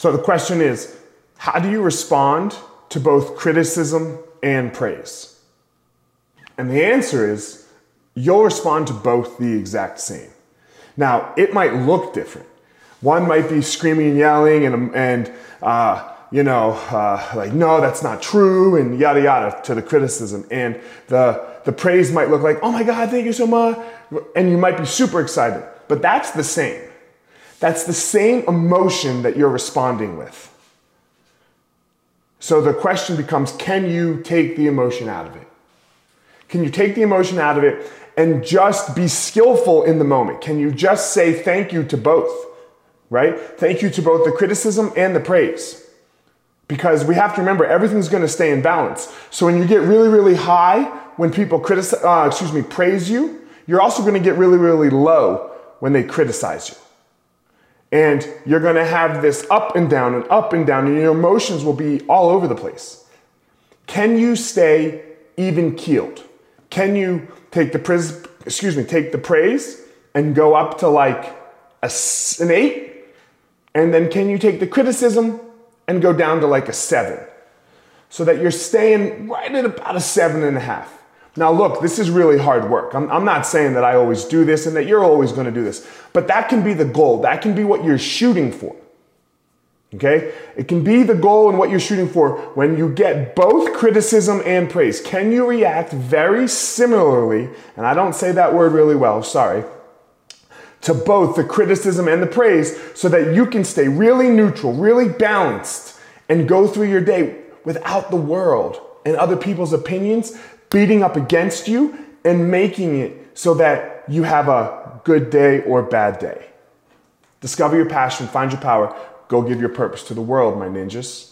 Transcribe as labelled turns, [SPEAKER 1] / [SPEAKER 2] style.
[SPEAKER 1] So the question is how do you respond to both criticism and praise? And the answer is you'll respond to both the exact same. Now, it might look different. One might be screaming and yelling and, and uh, you know, uh, like, no, that's not true, and yada yada to the criticism. And the, the praise might look like, oh my God, thank you so much. And you might be super excited. But that's the same. That's the same emotion that you're responding with. So the question becomes can you take the emotion out of it? Can you take the emotion out of it and just be skillful in the moment? Can you just say thank you to both? Right? Thank you to both the criticism and the praise. Because we have to remember everything's going to stay in balance. So when you get really, really high, when people criticize, uh, excuse me, praise you, you're also going to get really, really low when they criticize you. And you're to have this up and down and up and down, and your emotions will be all over the place. Can you stay even keeled? Can you take the praise, excuse me, take the praise and go up to like a, an eight? And then can you take the criticism and go down to like a seven? So that you're staying right at about a seven and a half. Now, look, this is really hard work. I'm, I'm, not saying that I always do this and that you're always going to do this, but that can be the goal. That can be what you're shooting for. Okay? It can be the goal and what you're shooting for when you get both criticism and praise. Can you react very similarly, and I don't say that word really well, sorry, to both the criticism and the praise so that you can stay really neutral, really balanced, and go through your day without the world and other people's opinions beating up against you and making it so that you have a good day or bad day. Discover your passion, find your power, go give your purpose to the world, my ninjas.